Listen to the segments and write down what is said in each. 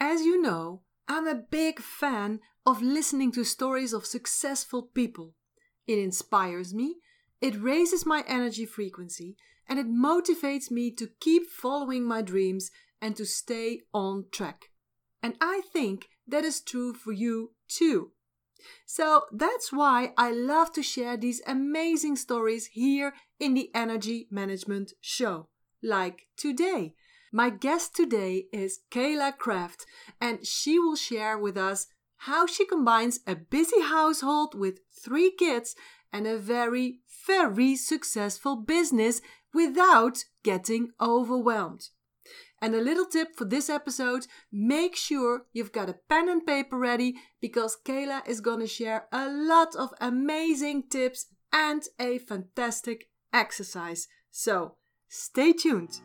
As you know, I'm a big fan of listening to stories of successful people. It inspires me, it raises my energy frequency, and it motivates me to keep following my dreams and to stay on track. And I think that is true for you too. So that's why I love to share these amazing stories here in the Energy Management Show. Like today. My guest today is Kayla Kraft, and she will share with us how she combines a busy household with three kids and a very, very successful business without getting overwhelmed. And a little tip for this episode make sure you've got a pen and paper ready because Kayla is going to share a lot of amazing tips and a fantastic exercise. So stay tuned.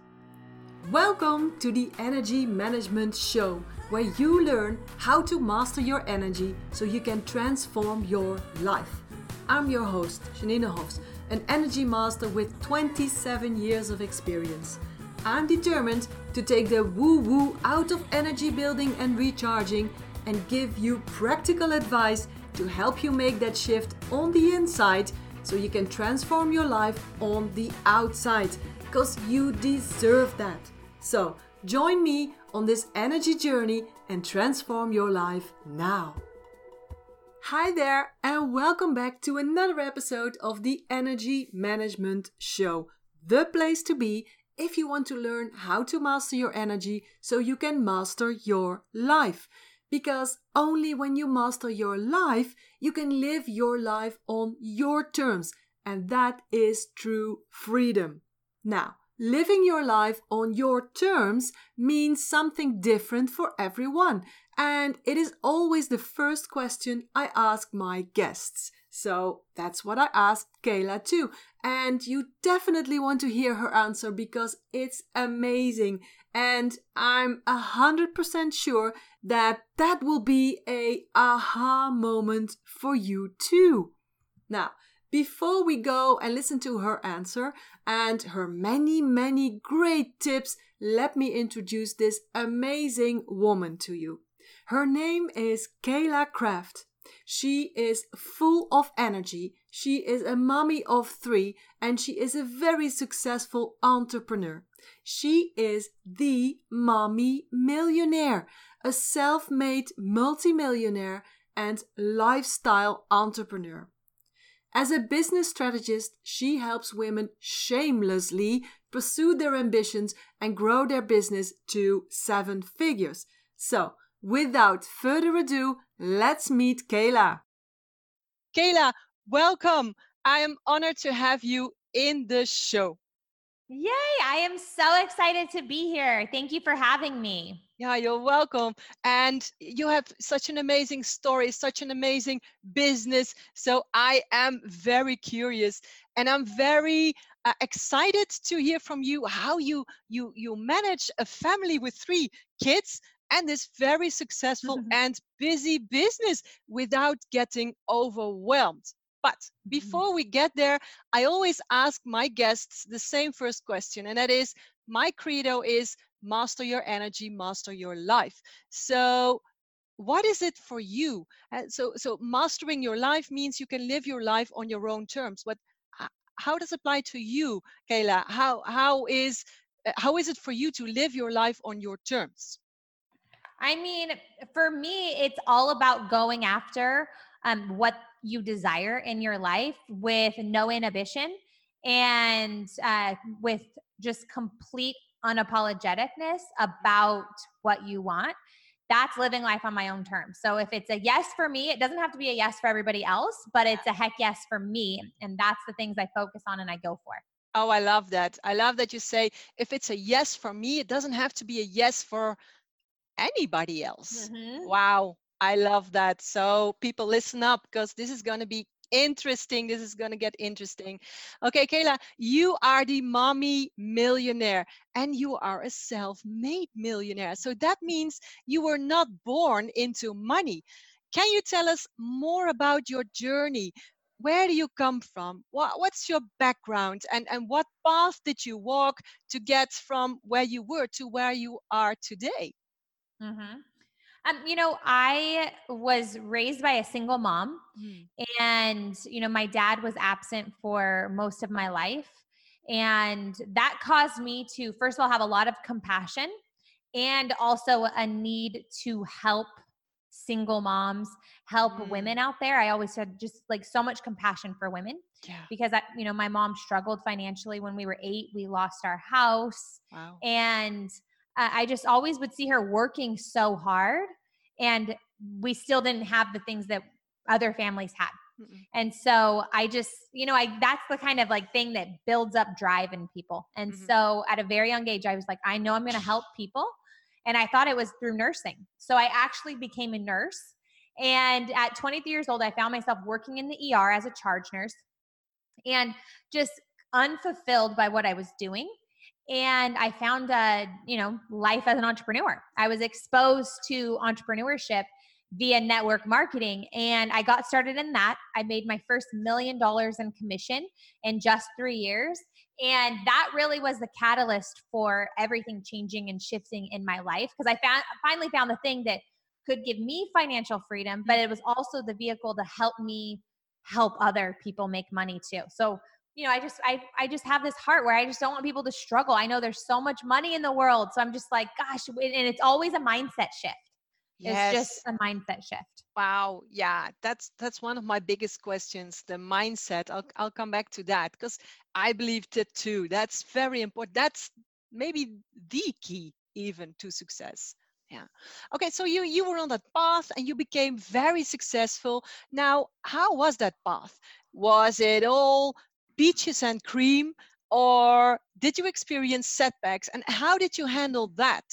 Welcome to the Energy Management Show, where you learn how to master your energy so you can transform your life. I'm your host, Janine Hofs, an energy master with 27 years of experience. I'm determined to take the woo woo out of energy building and recharging and give you practical advice to help you make that shift on the inside so you can transform your life on the outside because you deserve that. So, join me on this energy journey and transform your life now. Hi there, and welcome back to another episode of the Energy Management Show, the place to be if you want to learn how to master your energy so you can master your life. Because only when you master your life, you can live your life on your terms, and that is true freedom. Now, living your life on your terms means something different for everyone, and it is always the first question I ask my guests. So that's what I asked Kayla too. And you definitely want to hear her answer because it's amazing. And I'm a hundred percent sure that that will be a aha moment for you too. Now, before we go and listen to her answer and her many, many great tips, let me introduce this amazing woman to you. Her name is Kayla Kraft. She is full of energy. She is a mommy of three and she is a very successful entrepreneur. She is the mommy millionaire, a self made multimillionaire and lifestyle entrepreneur. As a business strategist, she helps women shamelessly pursue their ambitions and grow their business to seven figures. So, without further ado, let's meet Kayla. Kayla, welcome. I am honored to have you in the show. Yay! I am so excited to be here. Thank you for having me. Yeah, you're welcome. And you have such an amazing story, such an amazing business. So I am very curious and I'm very uh, excited to hear from you how you you you manage a family with three kids and this very successful mm-hmm. and busy business without getting overwhelmed. But mm-hmm. before we get there, I always ask my guests the same first question, and that is my credo is master your energy, master your life. So, what is it for you? Uh, so, so mastering your life means you can live your life on your own terms. But how does it apply to you, Kayla? How how is uh, how is it for you to live your life on your terms? I mean, for me, it's all about going after um, what you desire in your life with no inhibition and uh, with just complete unapologeticness about what you want. That's living life on my own terms. So if it's a yes for me, it doesn't have to be a yes for everybody else, but it's a heck yes for me. And that's the things I focus on and I go for. Oh, I love that. I love that you say if it's a yes for me, it doesn't have to be a yes for anybody else. Mm-hmm. Wow, I love that. So people listen up because this is going to be interesting. This is going to get interesting. Okay, Kayla, you are the mommy millionaire and you are a self made millionaire. So that means you were not born into money. Can you tell us more about your journey? Where do you come from? What, what's your background? And, and what path did you walk to get from where you were to where you are today? Mm-hmm. Um, you know, I was raised by a single mom, Mm. and you know, my dad was absent for most of my life, and that caused me to first of all have a lot of compassion, and also a need to help single moms, help Mm. women out there. I always had just like so much compassion for women Yeah. because I, you know, my mom struggled financially when we were eight. We lost our house Wow. and uh, I just always would see her working so hard, and we still didn't have the things that other families had. Mm-mm. And so I just, you know, I that's the kind of like thing that builds up drive in people. And Mhm. so at a very young age, I was like, I know I'm going to help people, and I thought it was through nursing. So I actually became a nurse. And at 23 years old, I found myself working in the ER as a charge nurse, and just unfulfilled by what I was doing and I found a you know life as an entrepreneur. I was exposed to entrepreneurship via network marketing and I got started in that. I made my first million dollars in commission in just 3 years and that really was the catalyst for everything changing and shifting in my life because I found finally found the thing that could give me financial freedom but it was also the vehicle to help me help other people make money too. So you know, I just I I just have this heart where I just don't want people to struggle. I know there's so much money in the world, so I'm just like, gosh, and it's always a mindset shift. Yes. It's just a mindset shift. Wow, yeah, that's that's one of my biggest questions, the mindset. I'll I'll come back to that because I believe that too. That's very important. That's maybe the key even to success. Yeah. Okay, so you you were on that path and you became very successful. Now, how was that path? Was it all peaches and cream or did you experience setbacks and how did you handle that?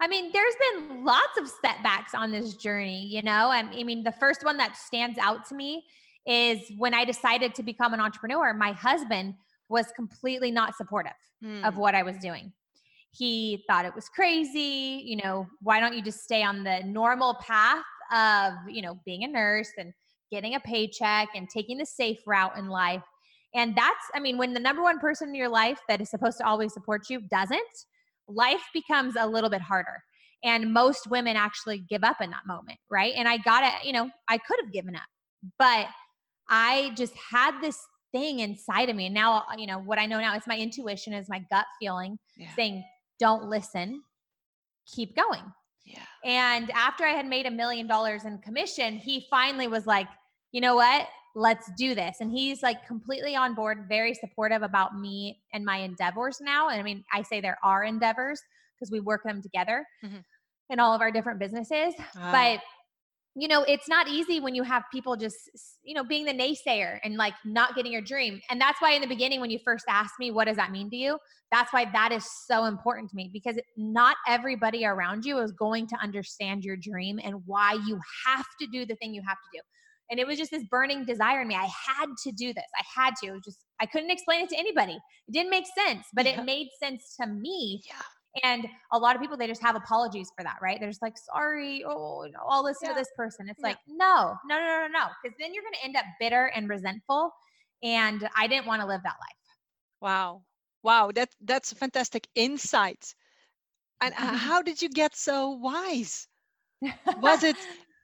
I mean, there's been lots of setbacks on this journey, you know. I I mean, the first one that stands out to me is when I decided to become an entrepreneur, my husband was completely not supportive of Hmm, what I was doing. He thought it was crazy, you know, why don't you just stay on the normal path of, you know, being a nurse and getting a paycheck and taking the safe route in life. And that's, I mean, when the number one person in your life that is supposed to always support you doesn't, life becomes a little bit harder. And most women actually give up in that moment, right? And I got it, you know, I could have given up, but I just had this thing inside of me. And now, you know, what I know now is my intuition, is my gut feeling yeah. saying, don't listen, keep going. Yeah. And after I had made a million dollars in commission, he finally was like, you know what? Let's do this. And he's like completely on board, very supportive about me and my endeavors now. And I mean, I say there are endeavors because we work them together Mhm. in all of our different businesses. Ah, But you know, it's not easy when you have people just, you know, being the naysayer and like not getting your dream. And that's why in the beginning, when you first asked me, what does that mean to you? That's why that is so important to me because not everybody around you is going to understand your dream and why you have to do the thing you have to do. And it was just this burning desire in me. I had to do this. I had to. It was just, I couldn't explain it to anybody. It didn't make sense, but Yeah. it made sense to me. yeah. And a lot of people, they just have apologies for that, right? They're just like, sorry, oh, no, I'll listen Yeah. to this person. It's Yeah. like, no, no, no, no, no. Because then you're going to end up bitter and resentful. And I didn't want to live that life. Wow. Wow, that that's a fantastic insight. And h- uh, how did you get so wise? Was it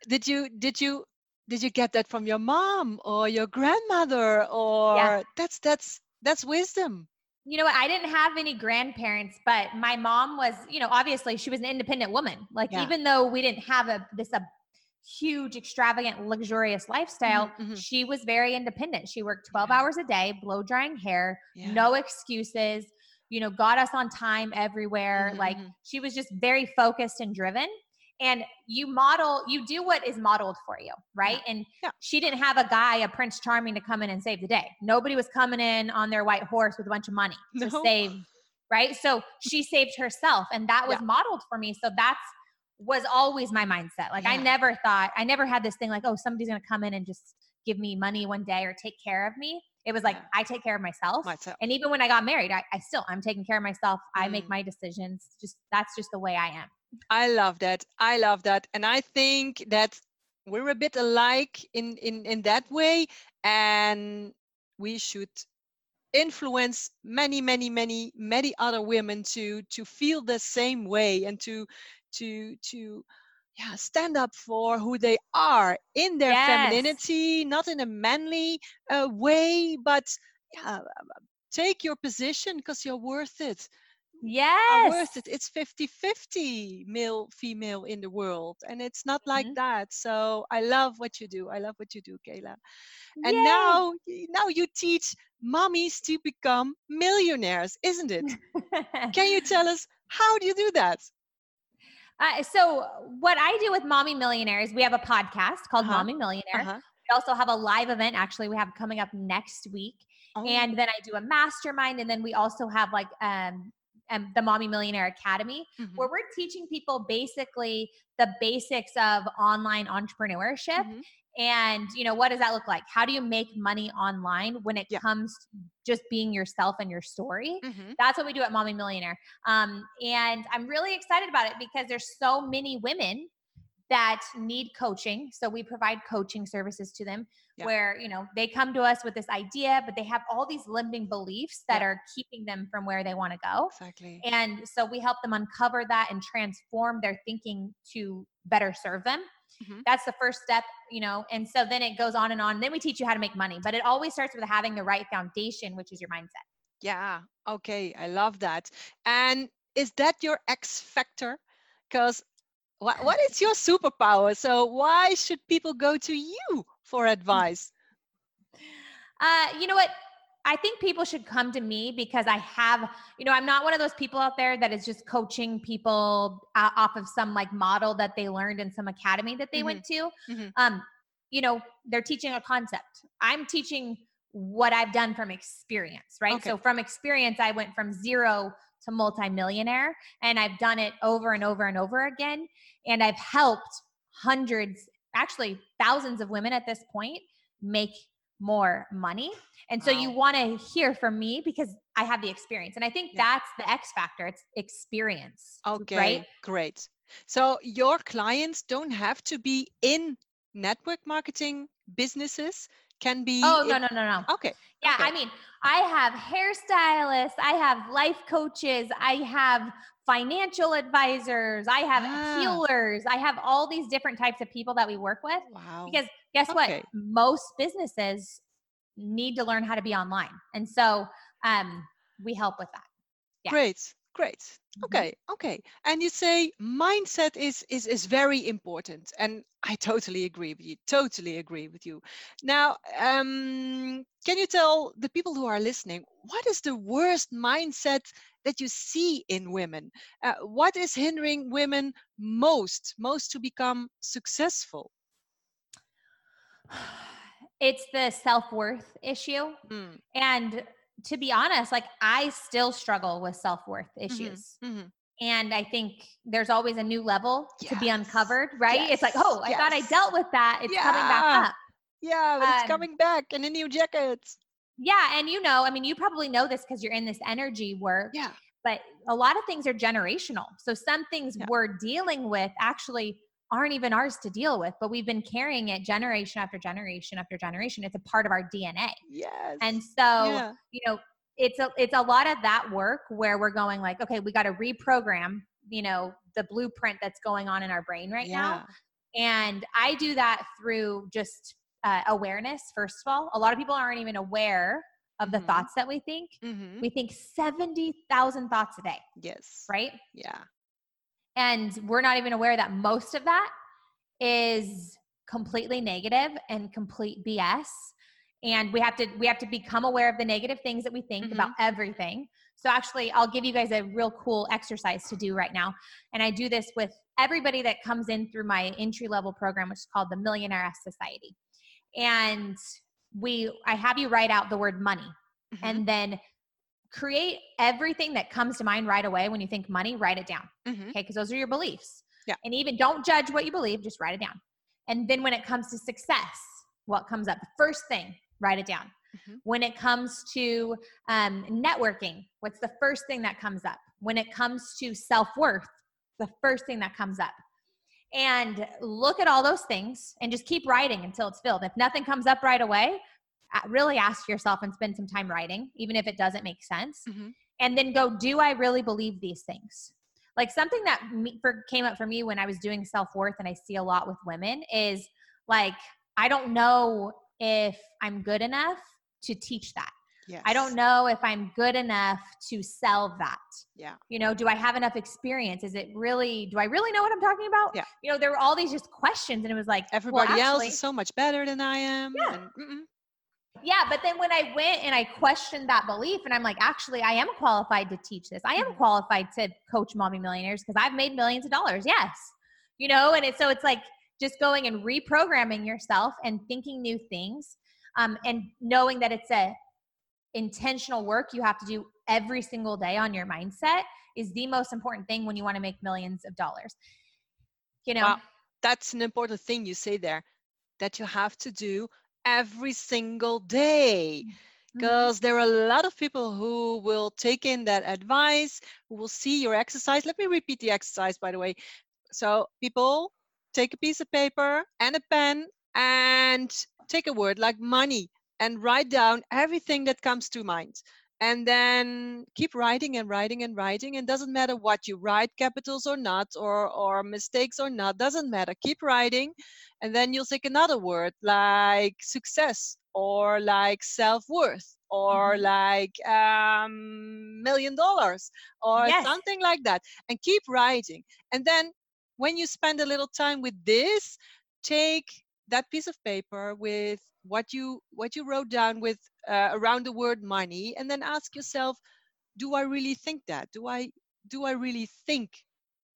did you did you did you get that from your mom or your grandmother or yeah. that's that's that's wisdom. you know what? I didn't have any grandparents, but my mom was, you know, obviously she was an independent woman. Like Yeah. even though we didn't have a this a huge, extravagant, luxurious lifestyle, Mhm, mhm. she was very independent. She worked 12 Yeah. hours a day, blow drying hair, Yeah. no excuses, you know, got us on time everywhere. Mhm, Like mhm. she was just very focused and driven. And you model, you do what is modeled for you, right? And Yeah. she didn't have a guy, a Prince Charming, to come in and save the day. Nobody was coming in on their white horse with a bunch of money to No. save, right? So she saved herself, and that was Yeah. modeled for me. So that's was always my mindset. Like I never thought, I never had this thing like, oh, somebody's gonna come in and just give me money one day or take care of me. It was like Yeah. I take care of myself. Myself. And even when I got married, I, I still I'm taking care of myself. I make Mm. my decisions. Just that's just the way I am. I love that. I love that. And I think that we're a bit alike in in in that way and we should influence many many many many other women to to feel the same way and to to to yeah stand up for who they are in their Yes. femininity not in a manly uh, way but yeah take your position because you're worth it Yes. worth it it's 50 50 male female in the world and it's not like Mhm. that so i love what you do i love what you do kayla and Yay. now now you teach mommies to become millionaires isn't it can you tell us how do you do that Uh, so what I do with Mommy Millionaires, we have a podcast called Uh-huh. Mommy Millionaire. uh-huh. We also have a live event. Actually, we have coming up next week, Oh, and then I do a mastermind, and then we also have like um, um the Mommy Millionaire Academy, mhm, where we're teaching people basically the basics of online entrepreneurship. mhm. And you know what does that look like? How do you make money online when it Yeah. comes to just being yourself and your story? Mhm. that's what we do at Mommy Millionaire. Um, and I'm really excited about it because there's so many women that need coaching. So we provide coaching services to them Yeah. where, you know, they come to us with this idea, but they have all these limiting beliefs that Yeah. are keeping them from where they want to go. exactly And so we help them uncover that and transform their thinking to better serve them. Mhm. That's the first step, you know. And so then it goes on and on. Then we teach you how to make money, but it always starts with having the right foundation, which is your mindset. Yeah. Okay. I love that. And is that your X factor? Because what, what is your superpower? So why should people go to you for advice? Uh, you know what? I think people should come to me because I have, you know, I'm not one of those people out there that is just coaching people uh, off of some like model that they learned in some academy that they went to. Mhm. Um, you know, they're teaching a concept. I'm teaching what I've done from experience, right? Okay. So from experience, I went from zero to multimillionaire and I've done it over and over and over again. And I've helped hundreds, actually thousands of women at this point make more money. And so you want to hear from me because I have the experience. And I think Yeah. that's the X factor. It's experience. Okay. Right. Great. So your clients don't have to be in network marketing businesses, can be. Oh, no, no, no, no. Okay. Yeah, Okay. I mean, I have hairstylists, I have life coaches, I have financial advisors, I have Ah. healers, I have all these different types of people that we work with. Wow. Because guess Okay. what? Most businesses need to learn how to be online. And so um, we help with that. yeah. Great. Great. Mhm. Okay. Okay. And you say mindset is is is very important, and I totally agree with you. Totally agree with you. Now, um, can you tell the people who are listening what is the worst mindset that you see in women? Uh, what is hindering women most, most to become successful? It's the self worth issue. Mm, And to be honest, like I still struggle with self worth issues. mhm. And I think there's always a new level to be uncovered, right? It's like, oh, I thought I dealt with that. It's coming back up. Yeah, but it's Um, coming back in a new jacket. Yeah. And you know, I mean, you probably know this because you're in this energy work, Yeah. but a lot of things are generational. So some things Yeah. we're dealing with actually aren't even ours to deal with, but we've been carrying it generation after generation after generation. It's a part of our DNA. Yes. And so, yeah. you know, it's a it's a lot of that work where we're going like, okay, we got to reprogram, you know, the blueprint that's going on in our brain right now. And I do that through just uh, awareness, first of all. A lot of people aren't even aware of the Mhm. thoughts that we think. hmm We think 70,000 thoughts a day, Yes. right? Yeah. And we're not even aware that most of that is completely negative and complete BS. And we have to we have to become aware of the negative things that we think about everything. So actually, I'll give you guys a real cool exercise to do right now. And I do this with everybody that comes in through my entry level program, which is called the Millionaire S Society. And we I have you write out the word money Mhm. and then create everything that comes to mind right away when you think money, write it down. Mhm. Okay, because those are your beliefs. Yeah. And even don't judge what you believe, just write it down. And then when it comes to success, what comes up? The first thing, write it down. Mhm. When it comes to um, networking, what's the first thing that comes up? When it comes to self worth, the first thing that comes up. And look at all those things and just keep writing until it's filled. If nothing comes up right away, really ask yourself and spend some time writing, even if it doesn't make sense Mhm. and then go do i really believe these things like something that me, for, came up for me when I was doing self worth, and I see a lot with women is like, I don't know if I'm good enough to teach that. Yes. I don't know if I'm good enough to sell that. Yeah. You know, do I have enough experience? Is it really, do I really know what I'm talking about? Yeah. You know, there were all these just questions, and it was like, well, Everybody else is so much better than I am. Yeah. and-. Yeah, but then when I went and I questioned that belief, and I'm like, actually, I am qualified to teach this. I am Mhm. qualified to coach mommy millionaires because I've made millions of dollars. Yes, you know, and it's so it's like just going and reprogramming yourself and thinking new things, um, and knowing that it's a intentional work you have to do every single day on your mindset is the most important thing when you want to make millions of dollars. You know, Wow. That's an important thing you say there that you have to do every single day. Mhm. Because there are a lot of people who will take in that advice, who will see your exercise. Let me repeat the exercise, by the way. So, people take a piece of paper and a pen and take a word like money and write down everything that comes to mind. And then keep writing and writing and writing. And doesn't matter what you write, capitals or not, or, or mistakes or not, doesn't matter. Keep writing. And then you'll take another word like success or like self worth or Mhm. like um, million dollars or Yes. something like that. And keep writing. And then when you spend a little time with this, take that piece of paper with what you what you wrote down with uh, around the word money and then ask yourself do i really think that do i do i really think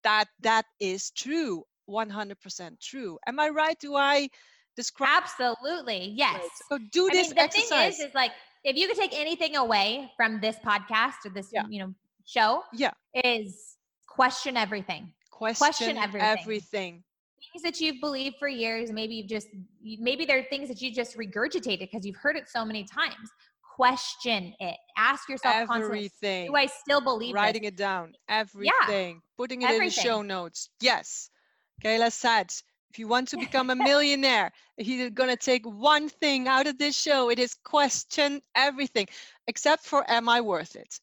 that that is true 100% true am i right do i describe absolutely, yes. it? so do I this mean, the exercise thing is, is like if you could take anything away from this podcast or this, Yeah. you know, show, yeah is question everything. question, everything. everything Things that you've believed for years, maybe you've just, maybe there are things that you just regurgitated because you've heard it so many times. Question it. Ask yourself constantly, everything do I still believe writing this? it down everything Yeah. putting it in the show notes yes kayla said if you want to become a millionaire going to take one thing out of this show it is question everything except for am i worth it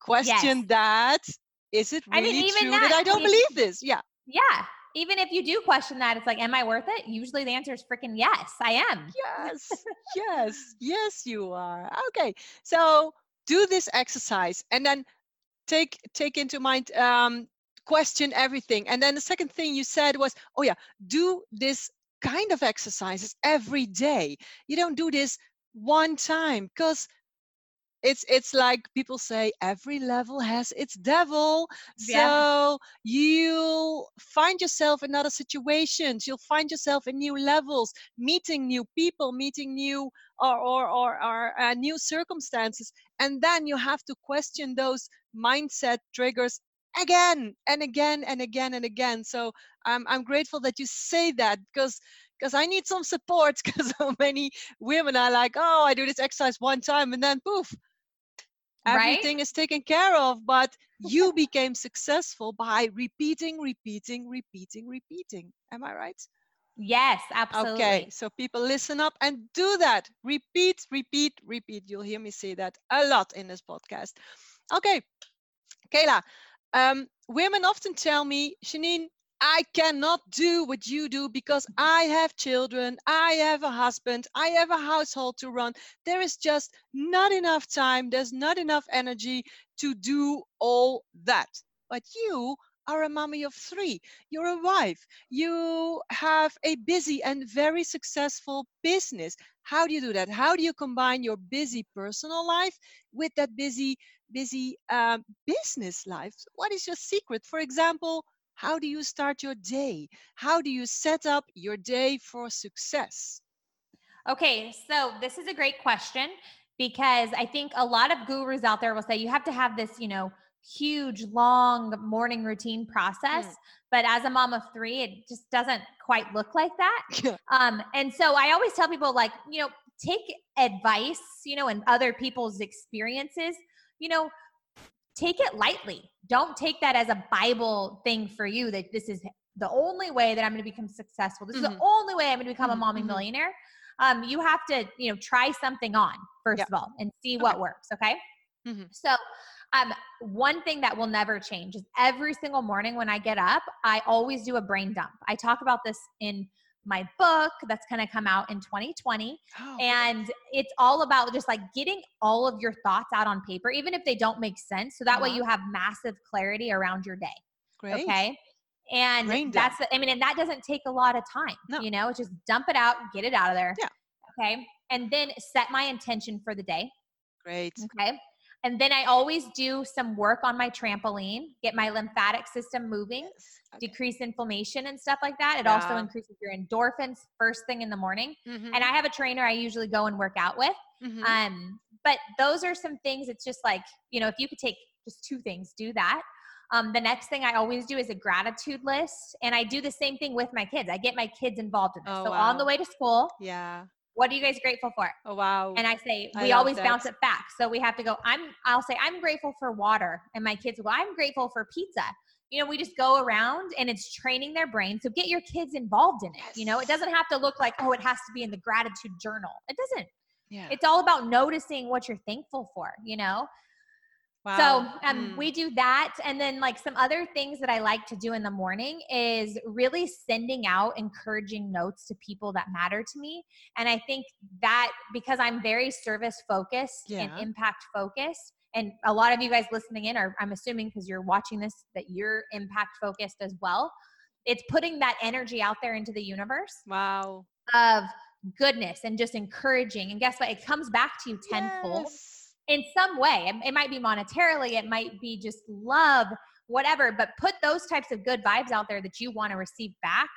question Yes. that is it I mean, really even true that, that, i don't if- believe this yeah Yeah. Even if you do question that, it's like, am I worth it? Usually the answer is freaking yes, I am. yes yes yes you are okay so do this exercise and then take take into mind um question everything and then the second thing you said was oh yeah do this kind of exercises every day you don't do this one time because it's it's like people say every level has its devil. Yeah. so you'll find yourself in other situations. You'll find yourself in new levels meeting new people meeting new or or or, or uh, new circumstances. And then you have to question those mindset triggers again and again and again and again. So i'm, I'm grateful that you say that because because i need some support because so many women are like oh i do this exercise one time and then poof Right? everything is taken care of but you became successful by repeating repeating repeating repeating am i right Yes, absolutely. Okay, so people listen up and do that. Repeat, repeat, repeat. You'll hear me say that a lot in this podcast. Okay, Kayla, um, women often tell me, Janine, I cannot do what you do because I have children, I have a husband, I have a household to run. There is just not enough time, there's not enough energy to do all that. But you are a mommy of three, you're a wife, you have a busy and very successful business. How do you do that? How do you combine your busy personal life with that busy, busy um, business life? What is your secret? For example, how do you start your day? How do you set up your day for success? Okay, so this is a great question because I think a lot of gurus out there will say you have to have this, you know, huge long morning routine process. Mm. But as a mom of three, it just doesn't quite look like that. Yeah. Um, and so I always tell people, like, you know, take advice, you know, and other people's experiences, you know, take it lightly. Don't take that as a Bible thing for you that this is the only way that I'm going to become successful. This is Mhm. the only way I'm going to become Mhm, a mommy mhm. millionaire. Um, you have to, you know, try something on first Yeah. of all and see Okay. what works. Okay. Mhm. So Um, one thing that will never change is every single morning when I get up, I always do a brain dump. I talk about this in my book that's going to come out in 2020. Oh, And it's all about just like getting all of your thoughts out on paper, even if they don't make sense. So that way Uh-huh. you have massive clarity around your day. great. Okay. And Brain that's, I mean, and that doesn't take a lot of time. No. You know, just dump it out, get it out of there. Yeah. Okay. And then set my intention for the day. Great. Okay. And then I always do some work on my trampoline, get my lymphatic system moving, Yes. Okay. decrease inflammation and stuff like that. It also increases your endorphins first thing in the morning. Mhm, And I have a trainer I usually go and work out with. mhm. Um, but those are some things. It's just like, you know, if you could take just two things, do that. Um, the next thing I always do is a gratitude list. And I do the same thing with my kids. I get my kids involved in this. Oh, so on the way to school, yeah. What are you guys grateful for? Oh wow. And I say, we love always that. bounce it back. So we have to go, I'm, I'll say, I'm grateful for water. And my kids will go, I'm grateful for pizza. You know, we just go around and it's training their brain. So get your kids involved in it. You know, it doesn't have to look like, oh, it has to be in the gratitude journal. It doesn't. yeah. It's all about noticing what you're thankful for, you know? Wow. So um, Mm. we do that. And then, like, some other things that I like to do in the morning is really sending out encouraging notes to people that matter to me. And I think that because I'm very service focused and impact focused, and a lot of you guys listening in are, I'm assuming, because you're watching this, that you're impact focused as well. It's putting that energy out there into the universe wow. of goodness and just encouraging. And guess what? It comes back to you tenfold Yes. In some way. It, it might be monetarily, it might be just love, whatever, but put those types of good vibes out there that you want to receive back.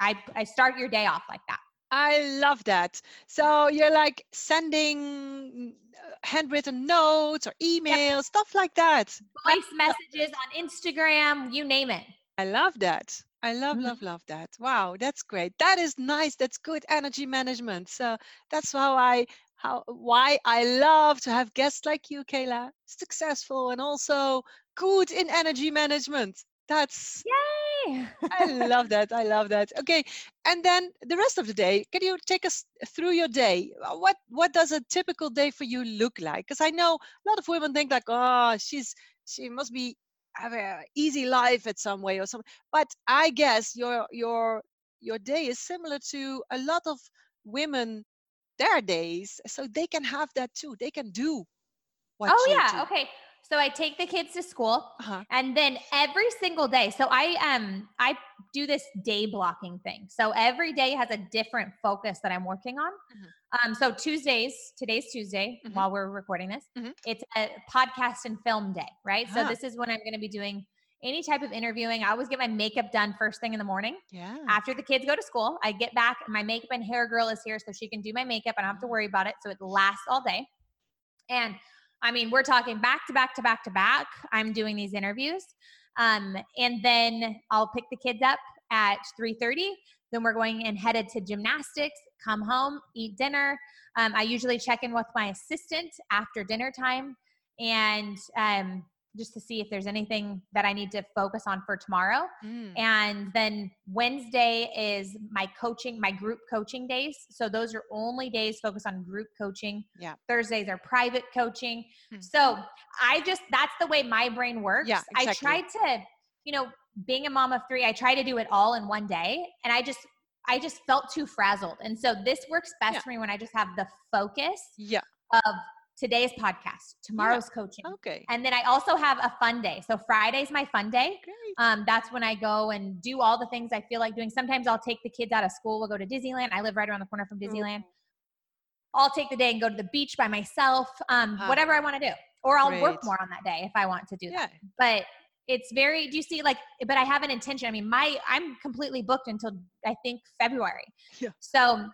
I, I start your day off like that. I love that. So you're like sending uh, handwritten notes or emails, stuff like that. Voice messages on Instagram, you name it. I love that. I love, Mhm. love, love that. Wow, that's great. That is nice. That's good energy management. So that's how I how why I love to have guests like you, Kayla, successful and also good in energy management. That's Yay! I love that. I love that. Okay, and then the rest of the day, can you take us through your day? Uh, What what does a typical day for you look like? Because I know a lot of women think like, oh, she's she must be have an easy life at some way or something. But I guess your your your day is similar to a lot of women their days, so they can have that too. They can do what oh, you yeah. do. Okay. So I take the kids to school. Uh-huh. And then every single day, so I um I do this day blocking thing. So every day has a different focus that I'm working on. Mhm. Um, so Tuesdays, today's Tuesday Mhm. while we're recording this, Mhm. it's a podcast and film day, right? So Ah. this is when I'm going to be doing any type of interviewing. I always get my makeup done first thing in the morning. Yeah. After the kids go to school, I get back. My makeup and hair girl is here, so she can do my makeup. I don't have to worry about it. So it lasts all day. And I mean, we're talking back to back to back to back. I'm doing these interviews, um, and then I'll pick the kids up at 3:30. Then we're going and headed to gymnastics. Come home, eat dinner. Um, I usually check in with my assistant after dinner time, and um, just to see if there's anything that I need to focus on for tomorrow. Mm. And then Wednesday is my coaching, my group coaching days. So those are only days focused on group coaching. Yeah. Thursdays are private coaching. Hmm. So I just, that's the way my brain works. Yeah, I exactly. tried to, you know, being a mom of three, I try to do it all in one day. And I just, I just felt too frazzled. And so this works best Yeah. for me when I just have the focus Yeah. of today's podcast, tomorrow's coaching. Okay. And then I also have a fun day. So Friday's my fun day Great. um, that's when I go and do all the things I feel like doing. Sometimes I'll take the kids out of school. We'll go to Disneyland. I live right around the corner from Disneyland. I'll take the day and go to the beach by myself, um, Ah. whatever I want to do. Or I'll work more on that day if I want to do that. Yeah. But it's very, do you see, like, but I have an intention. I mean, my, I'm completely booked until I think February. Yeah. So,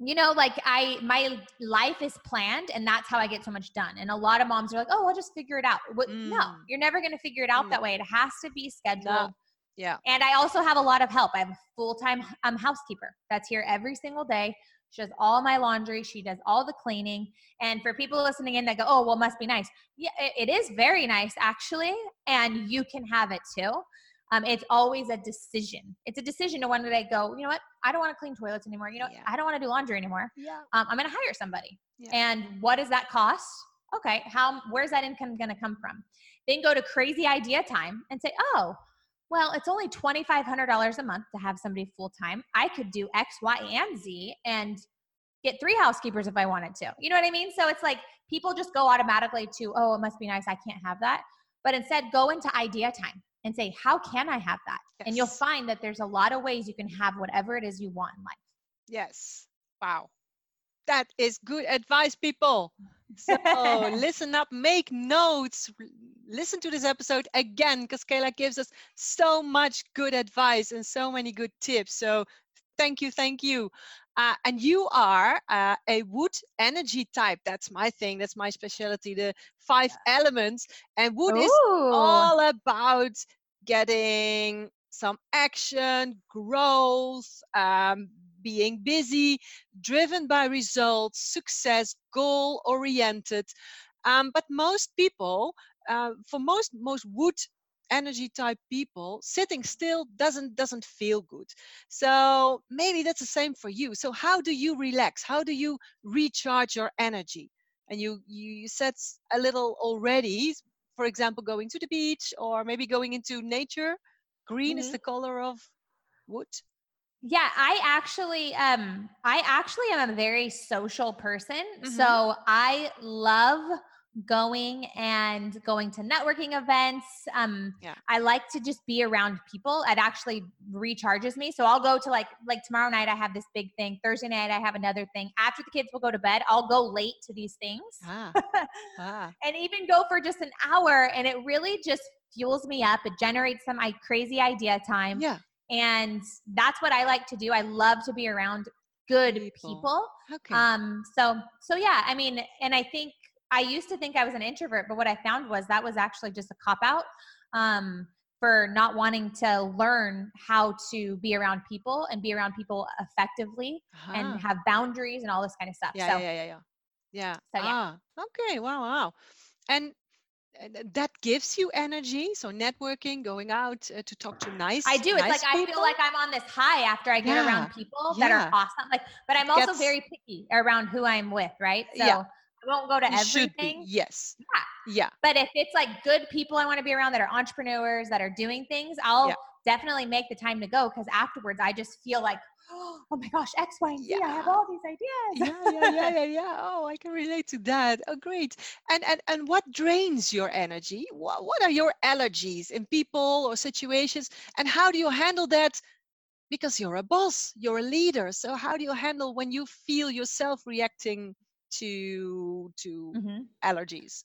you know, like I, my life is planned and that's how I get so much done. And a lot of moms are like, oh, I'll just figure it out. What, No, Mm. you're never going to figure it out No. that way. It has to be scheduled. Yeah. And I also have a lot of help. I have a full time um, housekeeper that's here every single day. She does all my laundry. She does all the cleaning. And for people listening in that go, oh, well, must be nice. Yeah, it, it is very nice, actually. And you can have it too. Um, it's always a decision. It's a decision to one day go, you know what? I don't want to clean toilets anymore. You know, Yeah. I don't want to do laundry anymore. Yeah. Um, I'm going to hire somebody. Yeah. And what does that cost? okay, how where's that income going to come from? Then go to crazy idea time and say, oh, well, it's only $2,500 a month to have somebody full time. I could do X, Y, and Z and get three housekeepers if I wanted to. You know what I mean? So it's like people just go automatically to, oh, it must be nice. I can't have that. But instead, go into idea time and say, how can I have that? Yes. And you'll find that there's a lot of ways you can have whatever it is you want in life. Yes. Wow. That is good advice, people. So listen up, make notes, listen to this episode again because Kayla gives us so much good advice and so many good tips. So thank you, thank you. Uh, and you are uh, a wood energy type. That's my thing. That's my specialty. The five elements. And wood Ooh. is all about getting some action, growth, um, being busy, driven by results, success, goal oriented. Um, but most people, uh, for most most wood energy type people sitting still doesn't doesn't feel good so maybe that's the same for you so how do you relax how do you recharge your energy and you you said a little already for example going to the beach or maybe going into nature green mm-hmm. is the color of wood yeah, I actually um I actually am a very social person. Mm-hmm. So I love going and going to networking events. Um yeah. I like to just be around people. It actually recharges me. So I'll go to like like tomorrow night I have this big thing. Thursday night I have another thing. After the kids will go to bed, I'll go late to these things. Ah. ah. and even go for just an hour and it really just fuels me up. It generates some crazy idea time. Yeah and that's what i like to do i love to be around good people, people. Okay. um so so yeah i mean and i think i used to think i was an introvert but what i found was that was actually just a cop out um for not wanting to learn how to be around people and be around people effectively uh-huh. and have boundaries and all this kind of stuff yeah so, yeah yeah yeah yeah so, yeah. ah okay wow wow and that gives you energy so networking going out uh, to talk to nice i do nice it's like people. i feel like i'm on this high after i get yeah. around people that yeah. are awesome like but i'm also Gets, very picky around who i'm with right so yeah. Won't go to everything yes yeah yeah but if it's like good people i want to be around that are entrepreneurs that are doing things i'll definitely make the time to go because afterwards i just feel like oh my gosh, X, Y, and Z. Yeah. I have all these ideas. yeah, yeah, yeah, yeah, yeah. Oh, I can relate to that. Oh, great. And and and what drains your energy? What what are your allergies in people or situations? And how do you handle that? Because you're a boss, you're a leader. So how do you handle when you feel yourself reacting to to mm-hmm. allergies?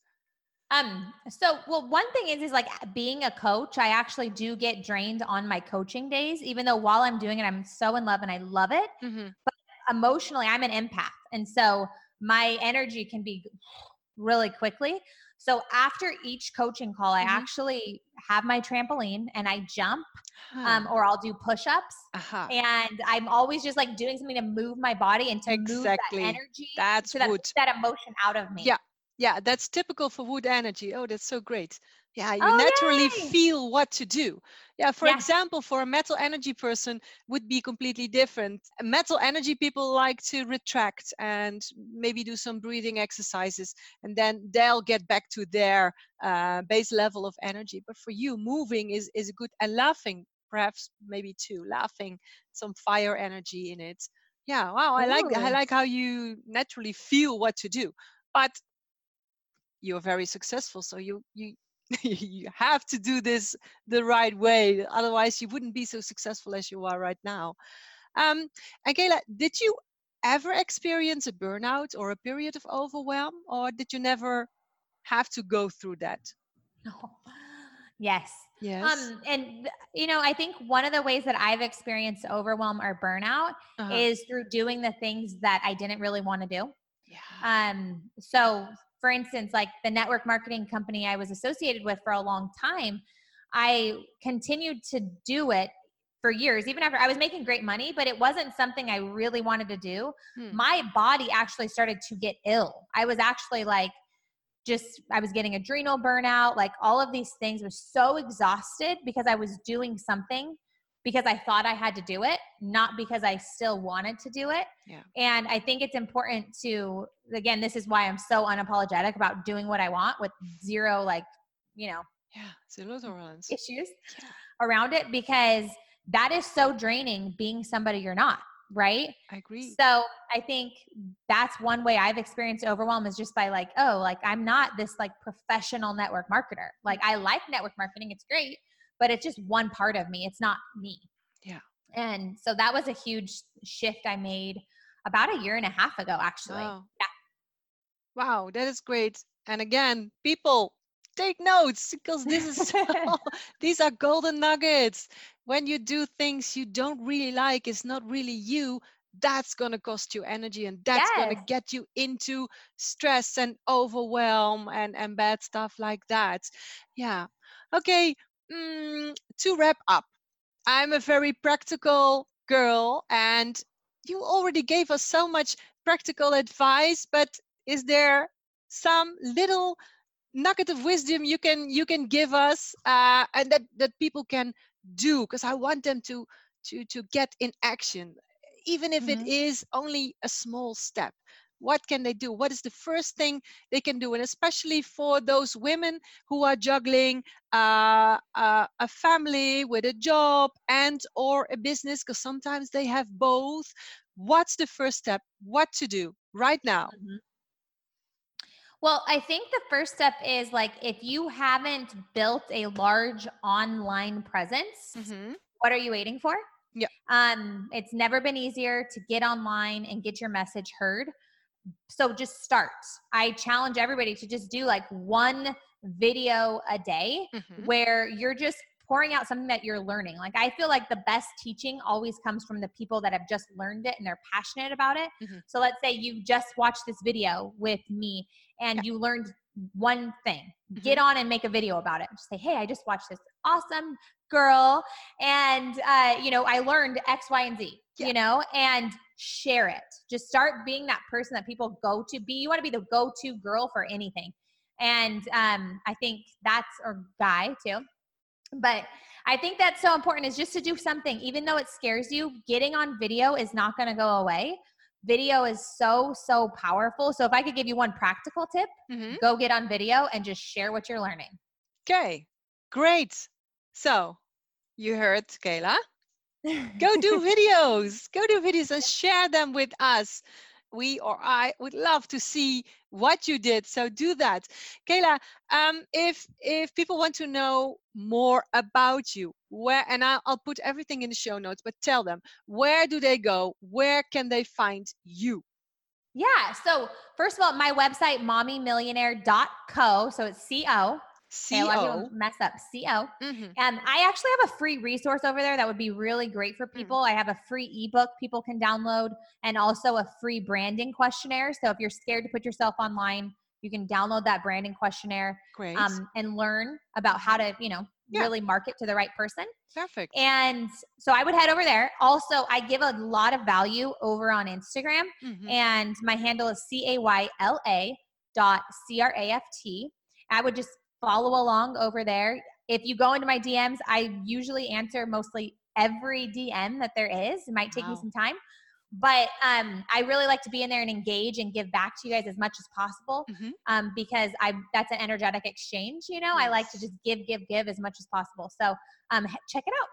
Um, so well, one thing is is like being a coach, I actually do get drained on my coaching days, even though while I'm doing it, I'm so in love and I love it. Mm-hmm. But emotionally, I'm an empath. And so my energy can be really quickly. So after each coaching call, I mm-hmm. actually have my trampoline and I jump, huh. um, or I'll do push-ups, uh-huh. and I'm always just like doing something to move my body and to exactly. move that energy, that's that, that emotion out of me. Yeah, yeah, that's typical for wood energy. Oh, that's so great. Yeah, you oh, naturally yay. feel what to do. Yeah, for yeah. example, for a metal energy person would be completely different. Metal energy people like to retract and maybe do some breathing exercises, and then they'll get back to their uh, base level of energy. But for you, moving is is good, and laughing perhaps maybe too. Laughing, some fire energy in it. Yeah, wow, I Ooh. like I like how you naturally feel what to do. But you're very successful so you you you have to do this the right way otherwise you wouldn't be so successful as you are right now. Um Angela, did you ever experience a burnout or a period of overwhelm or did you never have to go through that? No. Yes. Yes. Um and you know i think one of the ways that i've experienced overwhelm or burnout uh-huh. is through doing the things that i didn't really want to do. Yeah. um so for instance, like the network marketing company I was associated with for a long time, I continued to do it for years, even after I was making great money, but it wasn't something I really wanted to do. Hmm. My body actually started to get ill. I was actually like, just I was getting adrenal burnout, like all of these things was so exhausted because I was doing something because I thought I had to do it, not because I still wanted to do it. Yeah. And I think it's important to, again, this is why I'm so unapologetic about doing what I want with zero, like, you know, Yeah, zero tolerance. issues Yeah. around it because that is so draining being somebody you're not, right? I agree. So I think that's one way I've experienced overwhelm is just by like, oh, like I'm not this like professional network marketer. Like I like network marketing, it's great, but it's just one part of me. It's not me. Yeah. And so that was a huge shift I made about a year and a half ago, actually. Wow. Yeah. Wow, that is great. And again, people take notes because this is so, these are golden nuggets. When you do things you don't really like, it's not really you. That's going to cost you energy and that's going to get you into stress and overwhelm and, and bad stuff like that. Yeah. Okay. Mm, to wrap up, I'm a very practical girl and you already gave us so much practical advice, but is there some little nugget of wisdom you can you can give us uh, and that that people can do because i want them to to to get in action even if it Mhm. is only a small step what can they do what is the first thing they can do and especially for those women who are juggling uh, uh, a family with a job and or a business because sometimes they have both what's the first step what to do right now Mhm. Well, I think the first step is like if you haven't built a large online presence, Mhm. what are you waiting for? Yeah. Um, it's never been easier to get online and get your message heard. So just start. I challenge everybody to just do like one video a day Mhm. where you're just pouring out something that you're learning. Like I feel like the best teaching always comes from the people that have just learned it and they're passionate about it. Mhm. So let's say you just watched this video with me and you learned one thing. Get Mm-hmm. on and make a video about it. Just say, "Hey, I just watched this awesome girl and uh, you know, I learned X, Y, and Z." Yeah. You know, and share it. Just start being that person that people go to. Be you want to be the go-to girl for anything. And um, I think that's or guy too but i think that's so important is just to do something even though it scares you getting on video is not going to go away video is so so powerful so if i could give you one practical tip Mhm. go get on video and just share what you're learning Okay, great. So you heard Cayla. Go do videos. Go do videos and share them with us. We or I would love to see what you did. So do that. Cayla, um, if if people want to know more about you, where and I'll, I'll put everything in the show notes, but tell them where do they go? Where can they find you? yeah so first of all my website mommymillionaire.co so it's co C Okay, a lot of O. mess up co Mhm. And I actually have a free resource over there that would be really great for Mm. people. I have a free ebook people can download and also a free branding questionnaire. So if you're scared to put yourself online, you can download that branding questionnaire Great. um, and learn about how to, you know, Yeah. really market to the right person. Perfect. And so I would head over there. Also, I give a lot of value over on Instagram Mhm. and my handle is C A Y L A dot C R A F T. I would just follow along over there. If you go into my DMs, I usually answer mostly every DM that there is. It might take me some time, but um, I really like to be in there and engage and give back to you guys as much as possible Mhm. um, because I that's an energetic exchange. You know, I like to just give, give, give as much as possible. So um, he- check it out.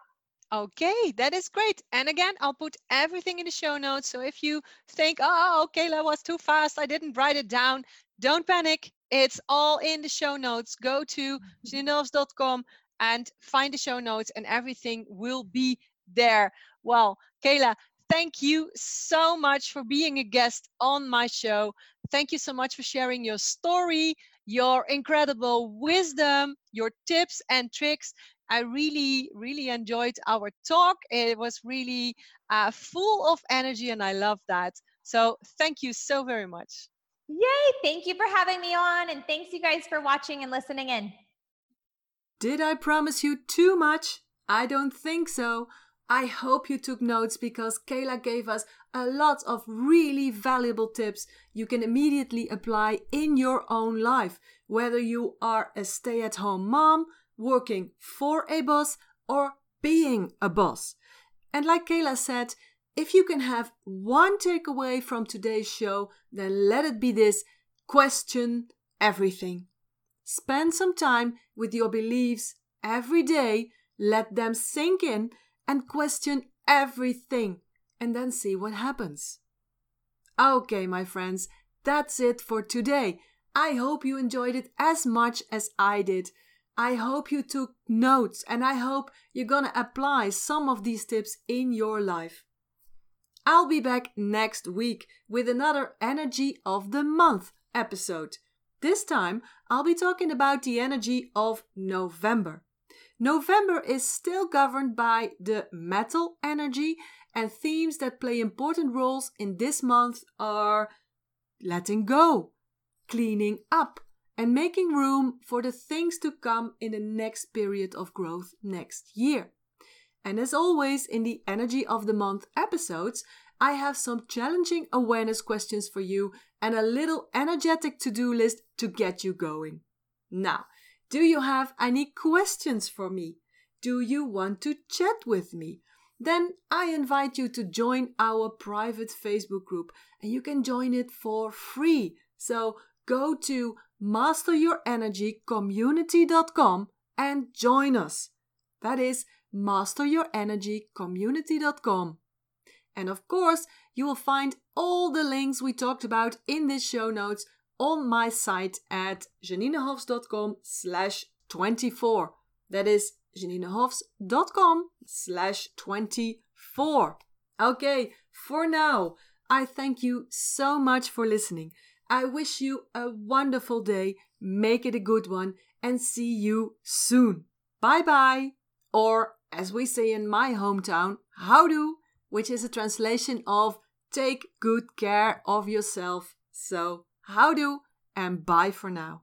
Okay, that is great. And again, I'll put everything in the show notes. So if you think, oh, okay, that was too fast, I didn't write it down, don't panic. It's all in the show notes. Go to janinehofs.com and find the show notes, and everything will be there. Well, Cayla, thank you so much for being a guest on my show. Thank you so much for sharing your story, your incredible wisdom, your tips and tricks. I really, really enjoyed our talk. It was really uh, full of energy, and I love that. So, thank you so very much. Yay! Thank you for having me on, and thanks you guys for watching and listening in. Did I promise you too much? I don't think so. I hope you took notes because Cayla gave us a lot of really valuable tips you can immediately apply in your own life, whether you are a stay at home mom, working for a boss, or being a boss. And like Cayla said, if you can have one takeaway from today's show, then let it be this question everything. Spend some time with your beliefs every day, let them sink in, and question everything, and then see what happens. Okay, my friends, that's it for today. I hope you enjoyed it as much as I did. I hope you took notes and I hope you're gonna apply some of these tips in your life. I'll be back next week with another Energy of the Month episode. This time, I'll be talking about the energy of November. November is still governed by the metal energy, and themes that play important roles in this month are letting go, cleaning up, and making room for the things to come in the next period of growth next year. And as always, in the Energy of the Month episodes, I have some challenging awareness questions for you and a little energetic to do list to get you going. Now, do you have any questions for me? Do you want to chat with me? Then I invite you to join our private Facebook group and you can join it for free. So go to masteryourenergycommunity.com and join us. That is masteryourenergycommunity.com. And of course, you will find all the links we talked about in this show notes on my site at janinehofs.com slash 24. That is janinehofs.com slash 24. Okay, for now, I thank you so much for listening. I wish you a wonderful day, make it a good one, and see you soon. Bye bye. Or, as we say in my hometown, houdoe, which is a translation of take good care of yourself. So, houdoe and bye for now.